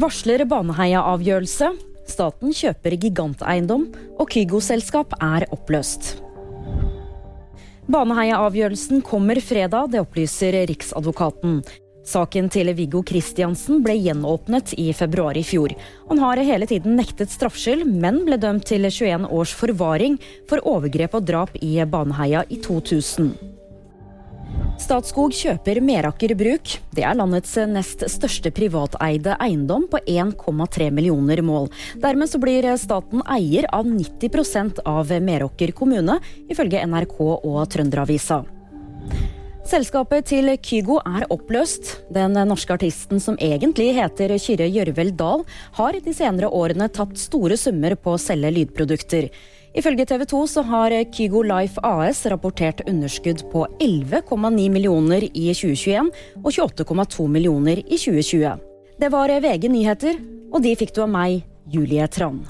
Varsler Baneheia-avgjørelse. Staten kjøper giganteiendom, og Kygo-selskap er oppløst. Baneheia-avgjørelsen kommer fredag, det opplyser Riksadvokaten. Saken til Viggo Kristiansen ble gjenåpnet i februar i fjor. Han har hele tiden nektet straffskyld, men ble dømt til 21 års forvaring for overgrep og drap i Baneheia i 2000. Statskog kjøper Meraker Bruk. Det er landets nest største privateide eiendom på 1,3 millioner mål. Dermed så blir staten eier av 90% av Meråker kommune, ifølge NRK og Trønderavisa. Selskapet til Kygo er oppløst. Den norske artisten som egentlig heter Kyrre Gjørvel Dahl, har de senere årene tapt store summer på å selge lydprodukter. Ifølge TV 2 så har Kygo Life AS rapportert underskudd på 11,9 millioner i 2021 og 28,2 millioner i 2020. Det var VG nyheter, og de fikk du av meg, Julie Tran.